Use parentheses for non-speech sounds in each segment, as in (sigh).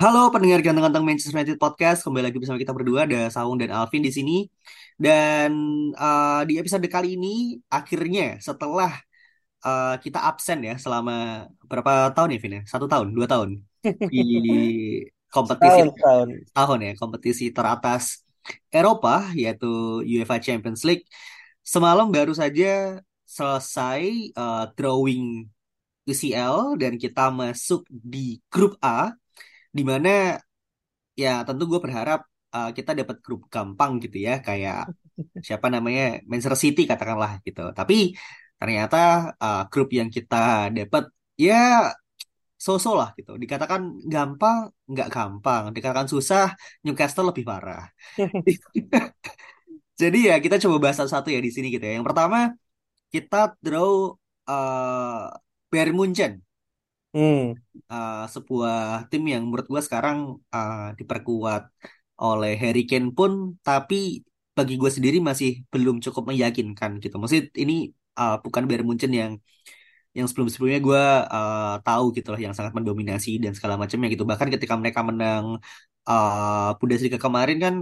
Halo pendengar ganteng-ganteng Manchester United Podcast, kembali lagi bersama kita berdua, ada Saung dan Alvin di sini. Dan uh, di episode kali ini, akhirnya setelah uh, kita absen ya selama berapa tahun ya, Vin ya? Satu tahun, dua tahun di (laughs) kompetisi Tahun, tahun. tahun ya, kompetisi teratas Eropa yaitu UEFA Champions League. Semalam baru saja selesai uh, drawing UCL dan kita masuk di grup A di mana ya tentu gue berharap uh, kita dapat grup gampang gitu ya kayak (laughs) siapa namanya Manchester City katakanlah gitu. Tapi ternyata uh, grup yang kita dapat ya so-so lah gitu. Dikatakan gampang, nggak gampang. Dikatakan susah, Newcastle lebih parah. (laughs) (laughs) Jadi ya kita coba bahas satu-satu ya di sini gitu ya. Yang pertama kita draw uh, Bayern Munchen. Hmm. Uh, sebuah tim yang menurut gue sekarang uh, diperkuat oleh Harry Kane pun, tapi bagi gue sendiri masih belum cukup meyakinkan gitu. Maksud ini uh, bukan Bayern Munchen yang yang sebelum-sebelumnya gue uh, tahu gitu loh yang sangat mendominasi dan segala macamnya gitu. Bahkan ketika mereka menang uh, Bundesliga kemarin kan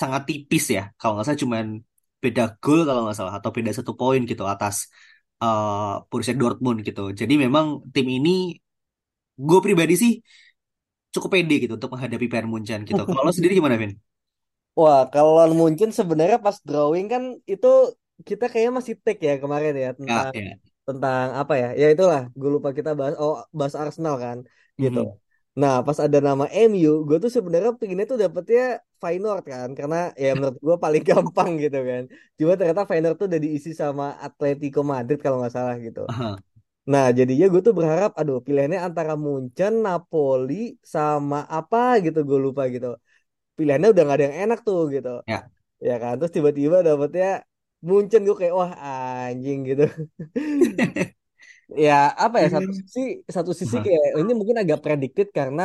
sangat tipis ya. Kalau nggak salah cuman beda gol kalau nggak salah atau beda satu poin gitu atas uh, Borussia Dortmund gitu. Jadi memang tim ini gue pribadi sih cukup pede gitu untuk menghadapi Bayern Munchen gitu. (laughs) Kalau lo sendiri gimana, Vin? Wah, kalau mungkin sebenarnya pas drawing kan itu kita kayaknya masih take ya kemarin ya Ya, tentang ya. tentang apa ya? Ya itulah, gue lupa kita bahas oh bahas Arsenal kan gitu. Mhm. Nah, pas ada nama MU, gue tuh sebenarnya pinginnya tuh dapetnya Feyenoord kan, karena ya menurut gue paling (laughs) gampang gitu kan. Cuma ternyata Feyenoord tuh udah diisi sama Atletico Madrid kalau nggak salah gitu. Aha. Nah, jadinya gue tuh berharap, aduh, pilihannya antara Munchen, Napoli, sama apa gitu, gue lupa gitu. Pilihannya udah gak ada yang enak tuh gitu. Ya. Ya kan, terus tiba-tiba dapetnya Munchen, gue kayak, wah anjing gitu. (laughs) Ya apa ya, satu sisi, satu sisi kayak, ini mungkin agak predicted karena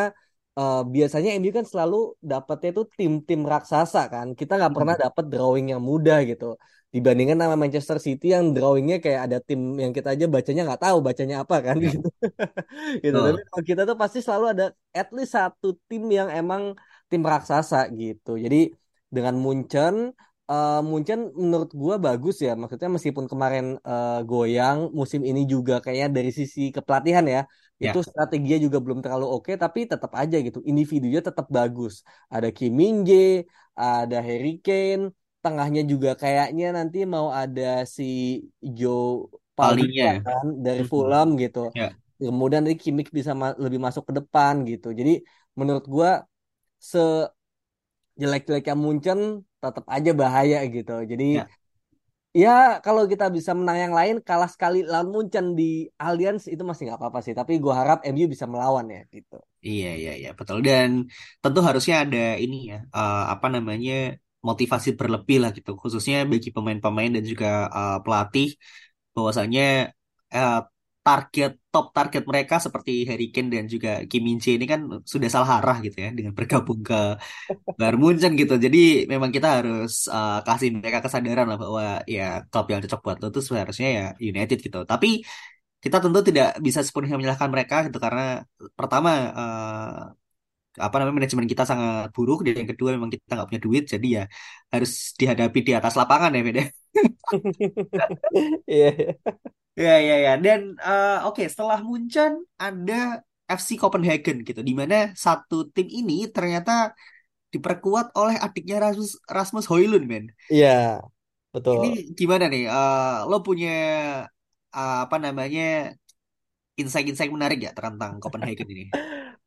eh, biasanya MU kan selalu dapetnya tuh tim-tim raksasa kan. Kita nggak pernah Mhm. dapet drawing yang mudah gitu. Dibandingkan sama Manchester City yang drawingnya kayak ada tim yang kita aja bacanya nggak tahu bacanya apa kan Ya. gitu. (laughs) gitu. Tapi kalau kita tuh pasti selalu ada at least satu tim yang emang tim raksasa gitu. Jadi dengan Munchen, eh, Munchen menurut gua bagus ya. Maksudnya meskipun kemarin eh, goyang, musim ini juga kayaknya dari sisi kepelatihan ya, itu Ya. strateginya juga belum terlalu oke, tapi tetap aja gitu. Individunya tetap bagus. Ada Kim Min-jae, ada Harry Kane, tengahnya juga kayaknya nanti mau ada si Joe Palingnya. Palhinha kan dari. Fulham gitu. Ya. Kemudian nanti Kimmich bisa ma- lebih masuk ke depan gitu. Jadi menurut gua sejelek-jeleknya Munchen tetap aja bahaya gitu. Jadi Ya. ya kalau kita bisa menang yang lain kalah sekali lawan Munchen di Allianz itu masih nggak apa-apa sih. Tapi gua harap MU bisa melawan ya gitu. Iya, iya, iya, betul. Dan tentu harusnya ada ini ya, eh, apa namanya, motivasi berlebih lah gitu, khususnya bagi pemain-pemain dan juga eh, pelatih, bahwasanya eh, target top target mereka seperti Harry Kane dan juga Kim Min-jae ini kan sudah salah arah gitu ya dengan bergabung ke Bayern Munchen gitu. Jadi memang kita harus eh, kasih mereka kesadaran lah bahwa ya klub yang cocok buat lo itu seharusnya ya United gitu. Tapi kita tentu tidak bisa sepenuhnya menyalahkan mereka gitu karena pertama eh, apa namanya manajemen kita sangat buruk dan yang kedua memang kita nggak punya duit jadi ya harus dihadapi di atas lapangan ya beda Iya. iya. ya ya ya dan eh, oke setelah Munchen ada FC Copenhagen gitu di mana satu tim ini ternyata diperkuat oleh adiknya Rasmus Rasmus Højlund men Iya, betul. ini gimana nih Eh, lo punya eh, apa namanya insight-insight menarik ya tentang Copenhagen ini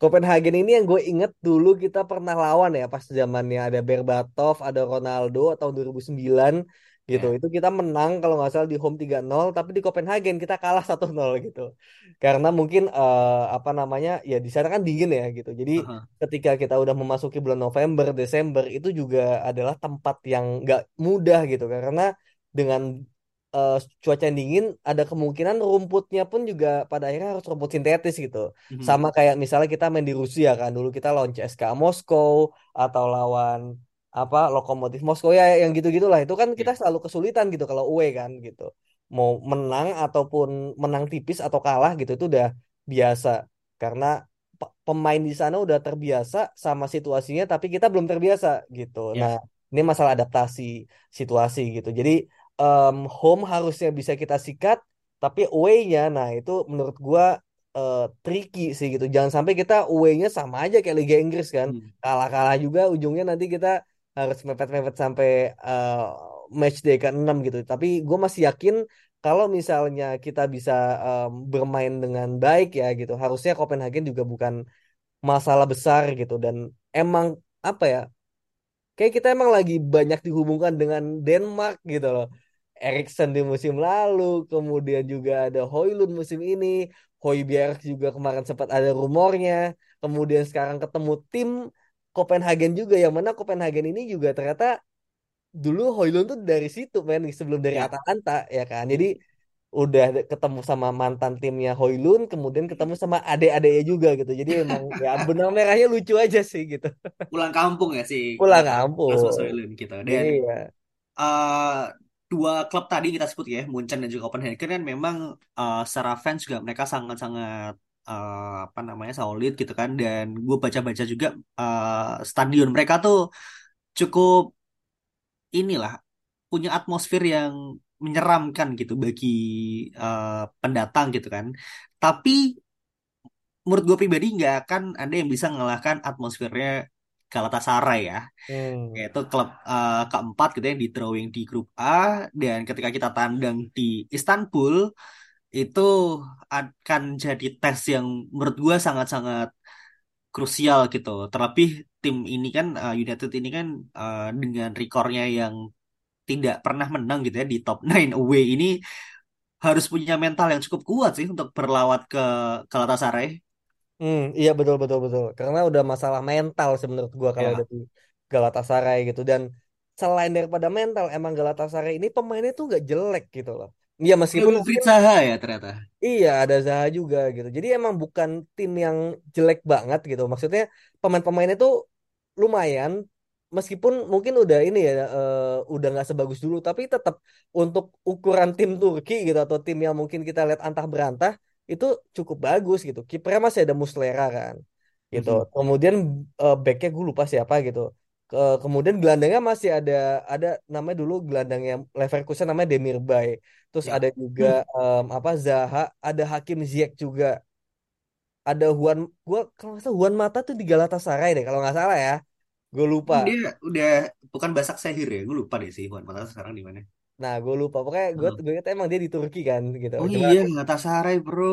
Copenhagen ini yang gue inget dulu kita pernah lawan ya pas zamannya ada Berbatov, ada Ronaldo tahun 2009 gitu. Ya. Itu kita menang kalau nggak salah di home 3-0 tapi di Copenhagen kita kalah 1-0 gitu. Karena mungkin eh, apa namanya ya di sana kan dingin ya gitu. Jadi Aha. ketika kita udah memasuki bulan November, Desember itu juga adalah tempat yang nggak mudah gitu karena dengan eh, cuaca yang dingin ada kemungkinan rumputnya pun juga pada akhirnya harus rumput sintetis gitu. Mhm. Sama kayak misalnya kita main di Rusia kan dulu kita lawan CSKA Moskow atau lawan apa Lokomotif Moskow ya yang gitu-gitulah itu kan kita Ya. selalu kesulitan gitu kalau away kan gitu. Mau menang ataupun menang tipis atau kalah gitu itu udah biasa karena pe- pemain di sana udah terbiasa sama situasinya tapi kita belum terbiasa gitu. Nah, Ya. ini masalah adaptasi situasi gitu. Jadi em, home harusnya bisa kita sikat tapi away-nya nah itu menurut gua eh, tricky sih gitu. Jangan sampai kita away-nya sama aja kayak Liga Inggris kan. Hmm. Kalah-kalah juga ujungnya nanti kita harus mepet-mepet sampai eh, match day ke-6 gitu. Tapi gue masih yakin kalau misalnya kita bisa em, bermain dengan baik ya gitu. Harusnya Copenhagen juga bukan masalah besar gitu dan emang apa ya? Kayak kita emang lagi banyak dihubungkan dengan Denmark gitu loh. Eriksen di musim lalu, kemudian juga ada Højlund musim ini, Højbjerg juga kemarin sempat ada rumornya, kemudian sekarang ketemu tim Copenhagen juga yang mana Copenhagen ini juga ternyata dulu Højlund tuh dari situ men sebelum dari Ya. Atalanta ya kan. Jadi. Udah ketemu sama mantan timnya Højlund, kemudian ketemu sama adik-adiknya juga gitu. Jadi emang ya benang merahnya lucu aja sih gitu. Pulang kampung ya sih Pulang kampung. Højlund gitu. Dan Iya. uh, dua klub tadi kita sebut ya, Munchen dan juga Copenhagen kan memang uh, secara fans juga mereka sangat-sangat uh, apa namanya solid gitu kan. Dan gue baca-baca juga uh, stadion mereka tuh cukup inilah punya atmosfer yang menyeramkan gitu bagi uh, pendatang gitu kan. Tapi menurut gue pribadi nggak akan ada yang bisa mengalahkan atmosfernya Galatasaray ya. Hmm. Yaitu klub uh, keempat gitu yang di drawing di grup A dan ketika kita tandang di Istanbul itu akan jadi tes yang menurut gue sangat-sangat krusial gitu. Terlebih tim ini kan uh, United ini kan uh, dengan rekornya yang tidak pernah menang gitu ya di top 9 away ini harus punya mental yang cukup kuat sih untuk berlawat ke Galatasaray. Hmm, iya betul betul betul. Karena udah masalah mental sih menurut gua kalau udah di Galatasaray gitu dan selain daripada mental emang Galatasaray ini pemainnya tuh nggak jelek gitu loh. Iya meskipun mungkin Zaha ya ternyata. iya ada Zaha juga gitu. Jadi emang bukan tim yang jelek banget gitu. Maksudnya pemain-pemainnya tuh lumayan meskipun mungkin udah ini ya eh, udah nggak sebagus dulu tapi tetap untuk ukuran tim Turki gitu atau tim yang mungkin kita lihat antah berantah itu cukup bagus gitu. Kipernya masih ada Muslera kan gitu. Mhm. Kemudian eh, backnya gue lupa siapa gitu. Ke- kemudian gelandangnya masih ada ada namanya dulu gelandangnya Leverkusen namanya Demirbay. Terus Ya. ada juga em, apa Zaha, ada Hakim Ziyech juga. Ada Juan gua kalau nggak salah Juan Mata tuh di Galatasaray deh kalau nggak salah ya. Gue lupa. Hmm, dia udah bukan Basak Sehir ya. Gue lupa deh sih Juan Mata sekarang di mana. Nah, gue lupa. Pokoknya gue Oh, gue ingat emang dia di Turki kan gitu. oh Cuma iya, Galatasaray bro.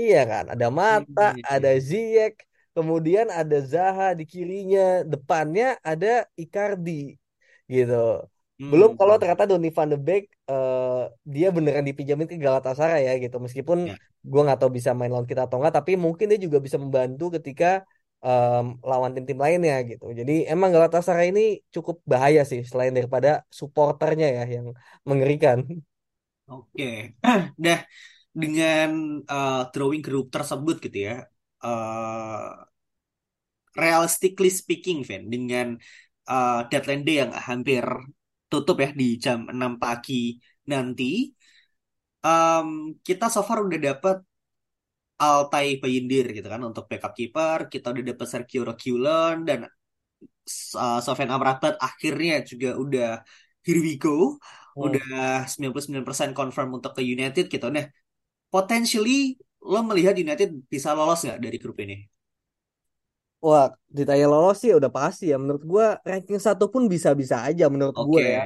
iya kan, ada Iya, Mata, iya, ada iya. Ziyech, kemudian ada Zaha di kirinya, depannya ada Icardi gitu. Belum kalau Hmm, ternyata Donny van de Beek eh, dia beneran dipinjamin ke Galatasaray ya gitu. Meskipun ya. gue nggak tahu bisa main lawan kita atau enggak, tapi mungkin dia juga bisa membantu ketika em, lawan tim-tim lainnya gitu. Jadi emang Galatasaray ini cukup bahaya sih selain daripada supporternya ya yang mengerikan. Oke. (clears throat) Dah dengan uh, drawing grup tersebut gitu ya. uh, realistically speaking, Van, dengan uh, deadline day yang hampir tutup ya di jam 6 pagi nanti, um, kita so far udah dapat Altai Bayindir gitu kan untuk backup keeper, kita udah dapat Sergio Reguilon dan uh, Sofyan Amrabat akhirnya juga udah here we go, Hmm. udah 99% confirm untuk ke United gitu. Nah, potentially lo melihat United bisa lolos nggak dari grup ini? Wah, ditanya lolos sih udah pasti ya. Menurut gua ranking satu pun bisa-bisa aja menurut gua Oke. ya.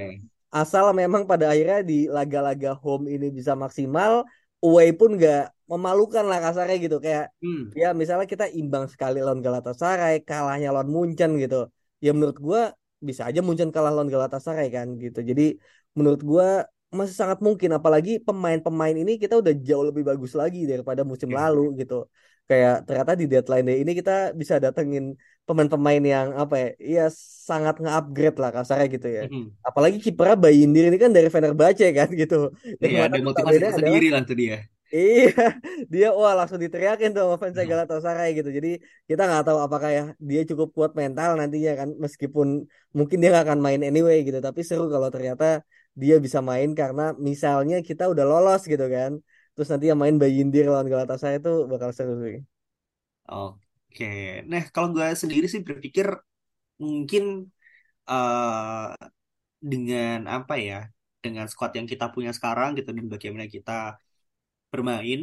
Asal memang pada akhirnya di laga-laga home ini bisa maksimal, away pun nggak memalukan lah kasarnya gitu. Kayak Hmm. ya misalnya kita imbang sekali lawan Galatasaray, kalahnya lawan Munchen gitu. Ya menurut gua bisa aja Munchen kalah lawan Galatasaray kan gitu. Jadi menurut gue masih sangat mungkin apalagi pemain-pemain ini kita udah jauh lebih bagus lagi daripada musim Oke. lalu gitu kayak ternyata di deadline day ini kita bisa datengin pemain-pemain yang apa ya ya sangat nge-upgrade lah kasarnya gitu ya Mhm. apalagi kipernya Bayindir ini kan dari Fenerbahce kan gitu yang Iya, ada motivasi tersendiri lah tuh dia. Iya, dia wah langsung diteriakin tuh sama fans Mhm. Galatasaray gitu. Jadi kita nggak tahu apakah ya dia cukup kuat mental nantinya kan, meskipun mungkin dia nggak akan main anyway gitu. Tapi seru kalau ternyata dia bisa main karena misalnya kita udah lolos gitu kan. Terus nanti yang main Bayindir lawan Galatasaray itu bakal seru sih. Oke. Nah, kalau gue sendiri sih berpikir mungkin eh dengan apa ya, dengan squad yang kita punya sekarang gitu dan bagaimana kita bermain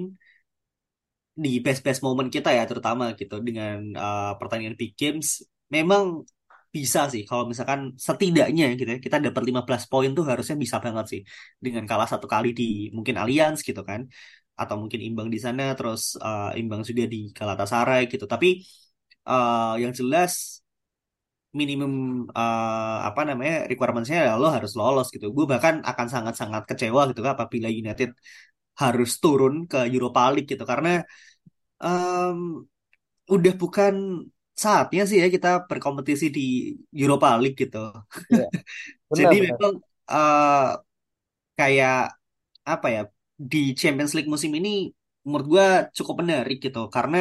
di best-best moment kita ya terutama gitu dengan eh, pertandingan big games memang bisa sih. Kalau misalkan setidaknya gitu ya kita dapat 15 poin tuh harusnya bisa banget sih. Dengan kalah satu kali di mungkin Allianz gitu kan atau mungkin imbang di sana terus eh, imbang juga di Galatasaray gitu. Tapi eh, yang jelas minimum eh, apa namanya requirement-nya ya lo harus lolos gitu. Gue bahkan akan sangat-sangat kecewa gitu kan apabila United harus turun ke Europa League gitu. Karena em, udah bukan saatnya sih ya kita berkompetisi di Europa League gitu. Iya, (laughs) Jadi memang eh, kayak apa ya di Champions League musim ini menurut gua cukup menarik gitu. Karena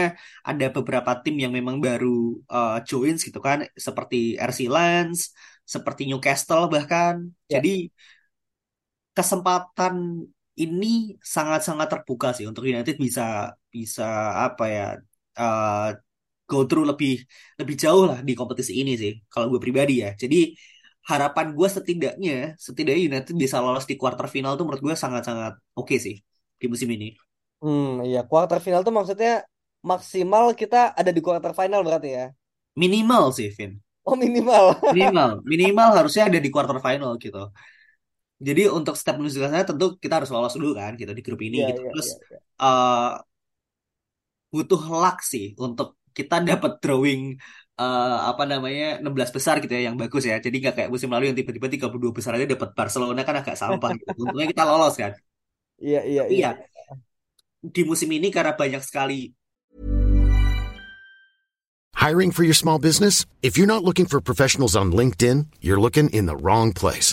ada beberapa tim yang memang baru eh, join gitu kan. Seperti RC Lens, seperti Newcastle bahkan. Ya, Jadi kesempatan ini sangat-sangat terbuka sih untuk United bisa bisa apa ya eh, go through lebih lebih jauh lah di kompetisi ini sih kalau gue pribadi ya. Jadi harapan gue setidaknya setidaknya United bisa lolos di quarter final tuh menurut gue sangat-sangat oke sih di musim ini. hmm, iya. Quarter final tuh maksudnya maksimal kita ada di quarter final berarti ya. Minimal sih, Vin. Oh minimal. (laughs) Minimal, minimal harusnya ada di quarter final gitu. Jadi untuk step menuju ke sana tentu kita harus lolos dulu kan gitu di grup ini Iya, gitu. iya, Terus iya. iya. eh, butuh luck sih untuk kita dapat drawing eh, apa namanya 16 besar gitu ya yang bagus ya. Jadi nggak kayak musim lalu yang tiba-tiba 32 besar aja dapat Barcelona kan agak sampah gitu. Untungnya kita lolos kan. Iya, iya, iya. ya di musim ini karena banyak sekali Hiring for your small business? If you're not looking for professionals on LinkedIn, you're looking in the wrong place.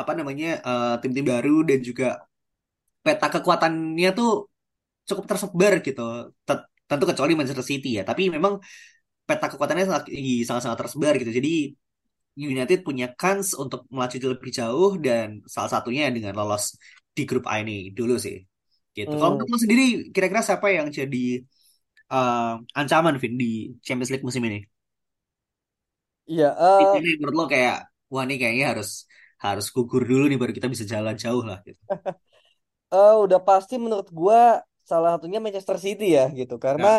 apa namanya eh, tim-tim baru dan juga peta kekuatannya tuh cukup tersebar gitu. Tet- Tentu kecuali Manchester City ya, tapi memang peta kekuatannya sangat sangat-sangat tersebar gitu. Jadi United punya kans untuk melaju lebih jauh dan salah satunya dengan lolos di grup A ini dulu sih. Gitu. Kalau Hmm, untuk lo sendiri kira-kira siapa yang jadi eh, ancaman Vin di Champions League musim ini? iya. Tim eh, ini menurut lo kayak wah ini kayaknya harus harus gugur dulu nih baru kita bisa jalan jauh lah gitu. (laughs) eh, udah pasti menurut gua salah satunya Manchester City ya gitu karena Ya.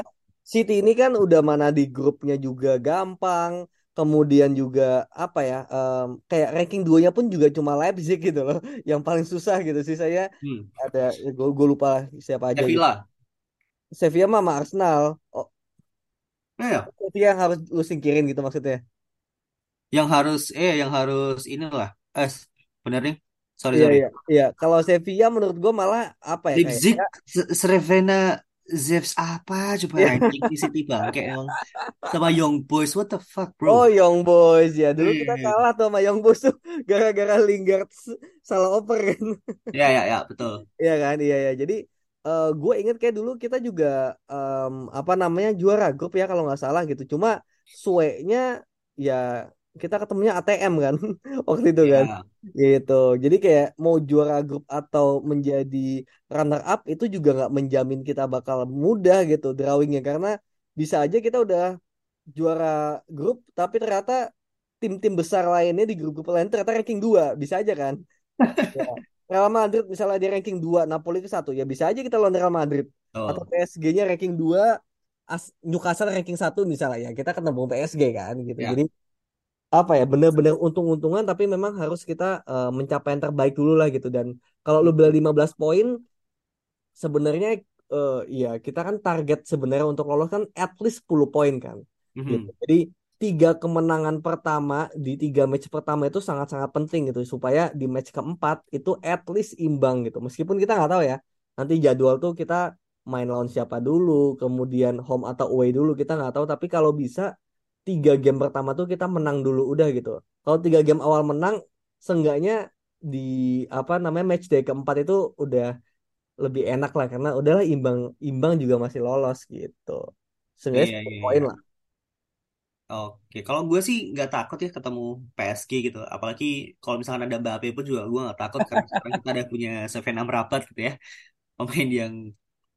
City ini kan udah mana di grupnya juga gampang kemudian juga apa ya em, kayak ranking duanya pun juga cuma Leipzig gitu loh (laughs) yang paling susah gitu sih saya Hmm. ada gue lupa siapa aja gitu Sevilla. Sevilla mah sama Arsenal oh Nah, ya. Sevilla yang harus lu singkirin gitu maksudnya Yang harus eh yang harus inilah. Eh bener nih. Sorry iya sorry. iya iya. Kalau Sevilla menurut gue malah apa ya Leipzig, kayak Srevena, Zevs apa? Coba Iya. anjing di City bangke emang. Sama Young Boys what the fuck bro? Oh Young Boys. Ya dulu kita Eh, kalah tuh sama Young Boys tuh (laughs) gara-gara Lingard salah oper kan. Ya ya ya betul. Iya kan? Iya ya jadi gue inget kayak dulu kita juga em, apa namanya juara grup ya kalau nggak salah gitu. Cuma suenya ya kita ketemunya ATM kan (laughs) waktu itu kan. Ya gitu. Jadi kayak mau juara grup atau menjadi runner up itu juga nggak menjamin kita bakal mudah gitu drawingnya. Karena bisa aja kita udah juara grup tapi ternyata tim-tim besar lainnya di grup-grup lain ternyata ranking 2 bisa aja kan? (laughs) Ya. Real Madrid misalnya dia ranking 2 Napoli ke satu. Ya bisa aja kita lawan Real Madrid. Atau PSG-nya ranking 2 As Newcastle ranking satu misalnya. Ya kita ketemu PSG kan gitu. Ya jadi apa ya bener-bener untung-untungan tapi memang harus kita eh, mencapai yang terbaik dulu lah gitu dan kalau lu bilang 15 poin sebenarnya eh ya kita kan target sebenarnya untuk lolos kan at least 10 poin kan gitu. Mhm. Jadi tiga kemenangan pertama di tiga match pertama itu sangat-sangat penting gitu supaya di match keempat itu at least imbang gitu. Meskipun kita nggak tahu ya nanti jadwal tuh kita main lawan siapa dulu, kemudian home atau away dulu kita nggak tahu. Tapi kalau bisa tiga game pertama tuh kita menang dulu udah gitu. Kalau tiga game awal menang, seenggaknya di apa namanya match day keempat itu udah lebih enak lah karena udahlah imbang imbang juga masih lolos gitu. Seenggaknya iya 10 iya poin iya lah. Oke, kalau gue sih nggak takut ya ketemu PSG gitu. Apalagi kalau misalkan ada Mbappe pun juga gue nggak takut karena sekarang kita ada punya Sven Amrabat gitu ya, pemain yang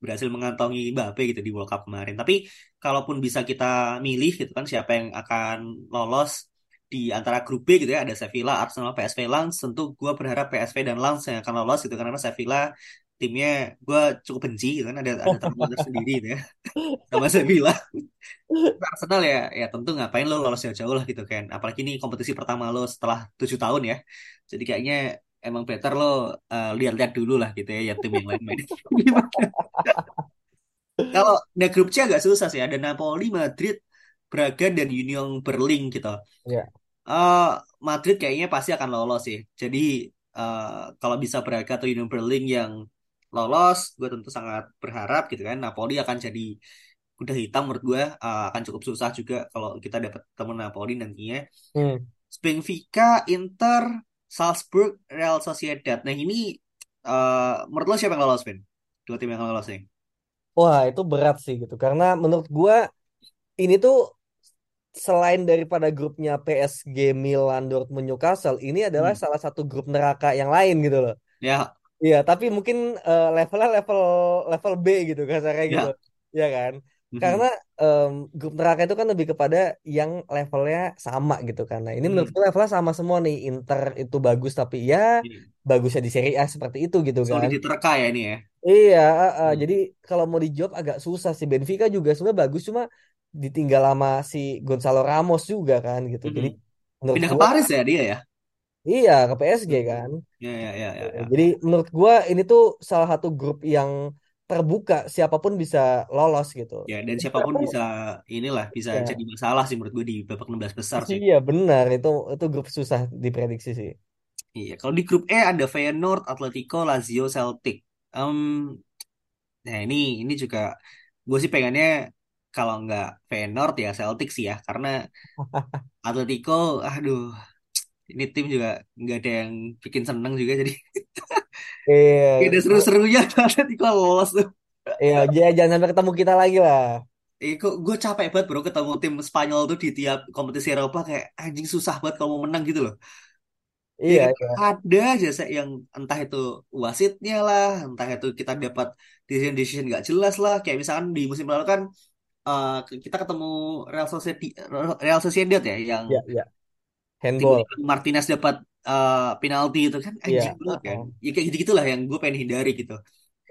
berhasil mengantongi Mbappe gitu di World Cup kemarin. Tapi kalaupun bisa kita milih gitu kan siapa yang akan lolos di antara grup B gitu ya, ada Sevilla, Arsenal, PSV, Lens. Tentu gue berharap PSV dan Lens yang akan lolos gitu karena Sevilla timnya gue cukup benci gitu kan ada ada trauma tersendiri gitu ya (laughs) sama Sevilla. Arsenal ya ya tentu ngapain lo lolos jauh-jauh lah gitu kan apalagi ini kompetisi pertama lo setelah tujuh tahun ya jadi kayaknya emang better lo eh, lihat-lihat dulu lah gitu ya ya tim yang lain (laughs) kalau ada grup C agak susah sih ada Napoli Madrid Braga dan Union Berlin gitu Ya. Eh Madrid kayaknya pasti akan lolos sih jadi eh, kalau bisa Braga atau Union Berlin yang lolos gue tentu sangat berharap gitu kan Napoli akan jadi kuda hitam menurut gue uh, akan cukup susah juga kalau kita dapat temen Napoli nantinya. Hmm. Benfica, Inter, Salzburg, Real Sociedad. Nah ini uh, menurut lo siapa yang lolos, Ben? Dua tim yang lolos nih. Wah, itu berat sih gitu. Karena menurut gua ini tuh selain daripada grupnya PSG, Milan, Dortmund, Newcastle, ini adalah Hmm. salah satu grup neraka yang lain gitu loh. Ya, Iya, tapi mungkin eh, levelnya level level B gitu kasarnya gitu. ya. Iya kan? Mhm. Karena em, grup neraka itu kan lebih kepada yang levelnya sama gitu kan. Nah, ini Hmm. menurutku levelnya sama semua nih. Inter itu bagus tapi ya Ini bagusnya di Serie A seperti itu gitu kan. Solid diterka ya ini ya. Iya, uh, uh, Hmm. jadi kalau mau dijawab agak susah sih. Benfica juga sebenarnya bagus cuma ditinggal sama si Gonzalo Ramos juga kan gitu. Jadi Mhm. menurut Pindah ke Paris ya dia ya. iya ke PSG kan. Ya, ya, ya, ya, ya. Jadi menurut gua ini tuh salah satu grup yang terbuka siapa pun bisa lolos gitu. Ya, dan siapa pun pun bisa inilah bisa ya jadi masalah sih menurut gue di babak 16 besar sih. iya benar itu itu grup susah diprediksi sih. Iya, kalau di grup E ada Feyenoord, Atletico, Lazio, Celtic. Em, nah ini ini juga gue sih pengennya kalau nggak Feyenoord ya Celtic sih ya karena (laughs) Atletico, aduh ini tim juga nggak ada yang bikin seneng juga jadi (laughs) Iya, gak ada seru-serunya (laughs) Atletico lolos tuh. iya jangan sampai ketemu kita lagi lah. Eh, kok gue capek banget bro ketemu tim Spanyol tuh di tiap kompetisi Eropa kayak anjing susah banget kalau mau menang gitu loh. Ya Iya, kan iya. ada aja Sa, yang entah itu wasitnya lah, entah itu kita dapat decision decision nggak jelas lah. Kayak misalkan di musim lalu kan eh, kita ketemu Real Sociedad, Real Sociedad ya, yang Iya, iya. Handball. Martinez dapat eh, penalti itu kan Iya, anjing banget kan. Ya kayak gitu-gitulah yang gue pengen hindari gitu.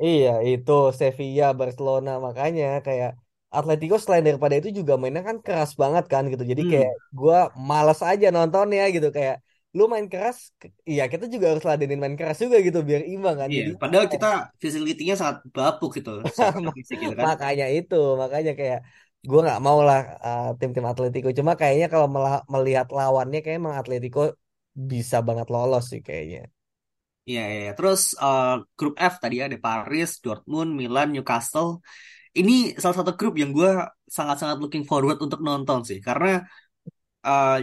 Iya, itu Sevilla, Barcelona makanya kayak Atletico selain daripada itu juga mainnya kan keras banget kan gitu. Jadi kayak Hmm, gua malas aja nontonnya gitu kayak lu main keras, ke- iya kita juga harus ladenin main keras juga gitu biar imbang kan. iya. Jadi Padahal kita facility-nya sangat bapuk gitu (laughs) fisik gitu kan. makanya itu, makanya kayak gua nggak mau lah uh, tim-tim Atletico. Cuma kayaknya kalau melihat lawannya kayak emang Atletico bisa banget lolos sih kayaknya. Iya, iya, iya. Terus eh, grup F tadi ada Paris, Dortmund, Milan, Newcastle. ini salah satu grup yang gue sangat-sangat looking forward untuk nonton sih karena uh,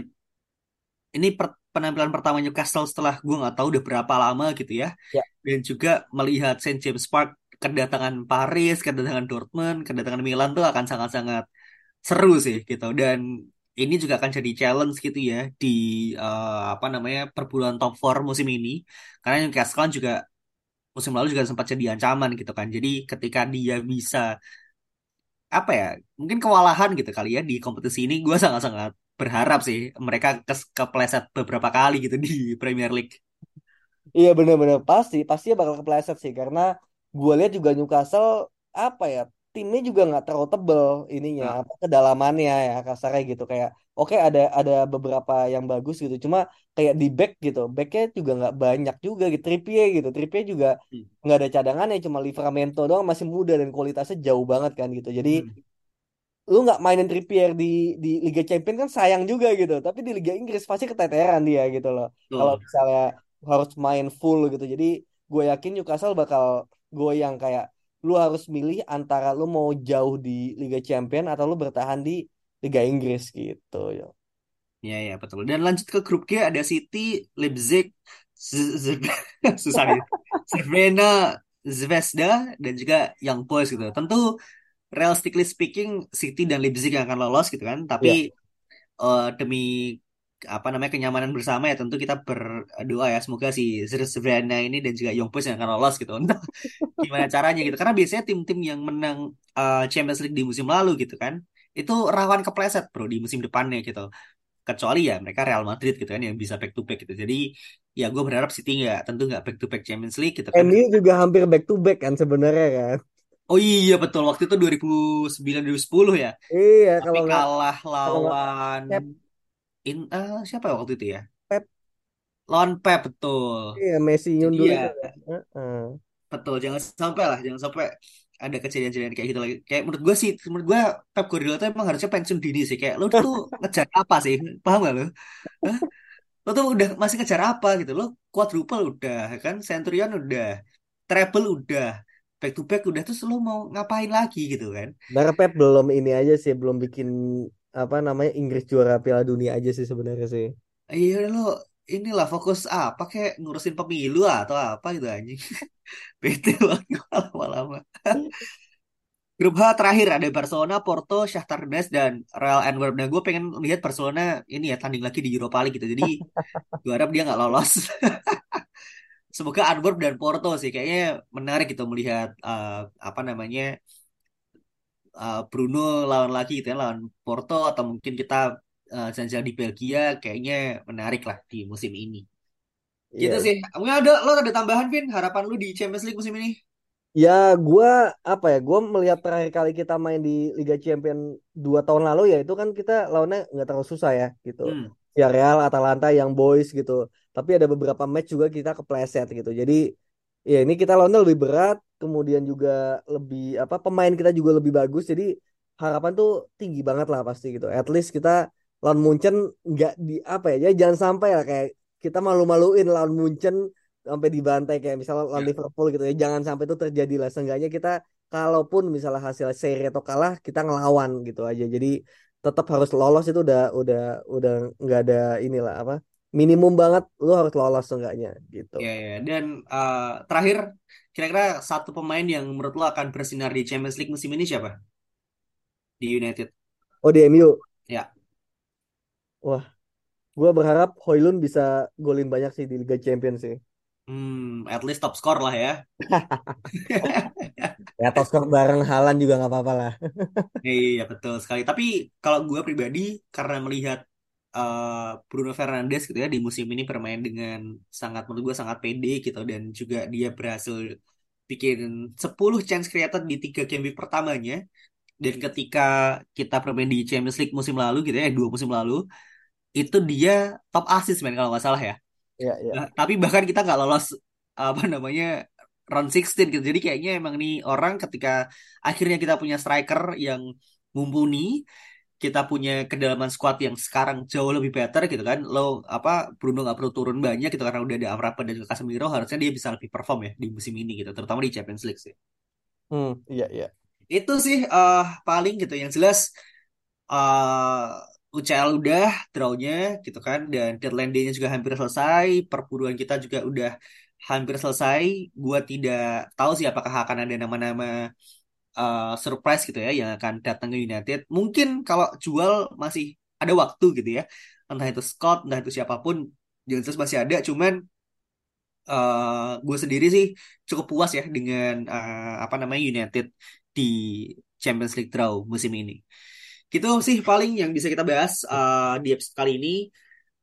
ini per- penampilan pertama Newcastle setelah gue nggak tahu udah berapa lama gitu ya Ya. dan juga melihat Saint James Park kedatangan Paris kedatangan Dortmund kedatangan Milan tuh akan sangat-sangat seru sih gitu dan ini juga akan jadi challenge gitu ya di uh, apa namanya perburuan top 4 musim ini. Karena Newcastle kan juga musim lalu juga sempat jadi ancaman gitu kan. Jadi ketika dia bisa apa ya mungkin kewalahan gitu kali ya di kompetisi ini gue sangat-sangat berharap sih mereka kes kepleset beberapa kali gitu di Premier League. Iya bener-bener. Pasti pasti bakal kepleset sih. Karena gue lihat juga Newcastle apa ya timnya juga nggak terlalu tebel ininya nah, apa kedalamannya ya kasarnya gitu. Kayak oke ada ada beberapa yang bagus gitu. Cuma kayak di back gitu backnya juga nggak banyak juga gitu. Trippier gitu Trippier juga hmm, nggak ada cadangannya cuma Livramento doang masih muda dan kualitasnya jauh banget kan gitu. Jadi hmm, lu nggak mainin Trippier di di Liga Champions kan sayang juga gitu. Tapi di Liga Inggris pasti keteteran dia gitu loh. Kalau betul. misalnya harus main full gitu. Jadi gue yakin Newcastle bakal goyang kayak lu harus milih antara lu mau jauh di Liga Champions atau lu bertahan di Liga Inggris gitu ya Ya ya betul. Dan lanjut ke grup G ada City Leipzig (laughs) susah nih. Cervena Zvezda dan juga Young Boys gitu. Tentu realistically speaking City dan Leipzig yang akan lolos gitu kan. Tapi Iya. eh, demi apa namanya kenyamanan bersama ya tentu kita berdoa ya. Semoga si Zvezda ini dan juga Young Boys yang akan lolos gitu. (laughs) Untuk gimana caranya gitu. Karena biasanya tim-tim yang menang eh, Champions League di musim lalu gitu kan itu rawan kepleset bro di musim depannya gitu. Kecuali ya mereka Real Madrid gitu kan yang bisa back to back gitu. Jadi ya gue berharap City nggak tentu nggak back to back Champions League gitu kan. MU juga hampir back to back kan sebenarnya kan. Oh iya betul. Waktu itu 2009 2010 ya. Iya tapi kalau kalah lawan in eh, siapa ya waktu itu ya? Pep. Lawan Pep betul. Iya Messi nyundul ya itu kan. Betul. Jangan sampai lah jangan sampai ada kejadian-kejadian kayak gitu lagi. Kayak menurut gue sih menurut gue Pep Guardiola tuh emang harusnya pensiun dini sih. Kayak lo tuh (laughs) ngejar apa sih? Paham gak lo? Lo tuh udah masih ngejar apa gitu? Lo quadruple udah kan? Centurion udah treble udah back to back udah terus lo mau ngapain lagi? gitu kan. Sebenarnya Pep belum ini aja sih belum bikin apa namanya Inggris juara Piala Dunia aja sih sebenarnya sih iya lo inilah fokus apa kayak ngurusin pemilu atau apa gitu anjing (laughs) bete banget lama-lama (laughs) grup H terakhir ada Barcelona, Porto, Shakhtar Donetsk dan Real Antwerp. Nah, gue pengen lihat Barcelona ini ya tanding lagi di Europa League gitu. Jadi (laughs) gue harap dia nggak lolos. Semoga Antwerp dan Porto sih kayaknya menarik gitu melihat eh, apa namanya eh, Bruno lawan lagi gitu ya lawan Porto atau mungkin kita eh, jalan-jalan di Belgia kayaknya menarik lah di musim ini. Iya Gitu sih. Mungkin ada lo ada tambahan Vin harapan lu di Champions League musim ini? Ya, gua apa ya? Gua melihat terakhir kali kita main di Liga Champion dua tahun lalu ya itu kan kita lawannya nggak terlalu susah ya gitu. Hmm. Ya Real, Atalanta, yang boys gitu. Tapi ada beberapa match juga kita kepleset gitu. Jadi ya ini kita lawannya lebih berat, kemudian juga lebih apa pemain kita juga lebih bagus. Jadi harapan tuh tinggi banget lah pasti gitu. At least kita lawan Munchen nggak di apa ya? Jangan sampai lah kayak kita malu-maluin lawan Munchen sampai dibantai kayak misalnya lawan Ya. Liverpool gitu ya jangan sampai itu terjadi lah seenggaknya kita kalaupun misalnya hasil seri atau kalah kita ngelawan gitu aja jadi tetap harus lolos itu udah udah udah nggak ada inilah apa minimum banget lu harus lolos seenggaknya gitu Ya, ya. Dan eh, terakhir, kira-kira satu pemain yang menurut lo akan bersinar di Champions League musim ini siapa? Di United. oh di MU Ya. wah gua berharap Hoylund bisa golin banyak sih di Liga Champions sih Hmm, at least top score lah ya. (laughs) ya top skor bareng Haaland juga nggak apa-apa lah Iya, betul sekali. Tapi kalau gue pribadi, karena melihat eh, Bruno Fernandes gitu ya di musim ini bermain dengan sangat menurut gue sangat pede gitu dan juga dia berhasil bikin 10 chance created di tiga game week pertamanya dan ketika kita bermain di Champions League musim lalu gitu ya, eh, dua musim lalu itu dia top assist man kalau nggak salah ya. ya ya Nah, tapi bahkan kita nggak lolos apa namanya round 16 gitu. Jadi kayaknya emang nih orang ketika akhirnya kita punya striker yang mumpuni, kita punya kedalaman squad yang sekarang jauh lebih better gitu kan. Lo apa Bruno nggak perlu turun banyak gitu karena udah ada Amrabat dan juga Casemiro harusnya dia bisa lebih perform ya di musim ini gitu, terutama di Champions League sih. hmm iya iya itu sih uh, paling gitu yang jelas uh, UCL udah drawnya gitu kan dan deadline day-nya juga hampir selesai perburuan kita juga udah hampir selesai gua tidak tahu sih apakah akan ada nama-nama uh, surprise gitu ya yang akan datang ke United mungkin kalau jual masih ada waktu gitu ya entah itu Scott entah itu siapa pun jelas masih ada cuman uh, gue sendiri sih cukup puas ya dengan uh, apa namanya United di Champions League draw musim ini. Gitu sih paling yang bisa kita bahas uh, di episode kali ini.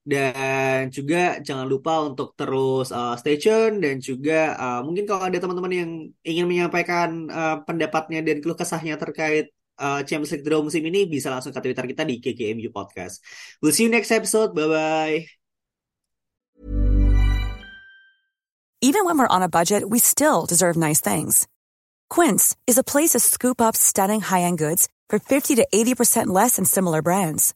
Dan juga jangan lupa untuk terus uh, stay tune dan juga uh, mungkin kalau ada teman-teman yang ingin menyampaikan uh, pendapatnya dan keluh kesahnya terkait uh, Champions League Draw musim ini bisa langsung ke Twitter kita di KKMU Podcast. We'll see you next episode. Bye bye. Even when we're on a budget, we still deserve nice things. Quince is a place to scoop up stunning high-end goods for 50 to 80% less than similar brands.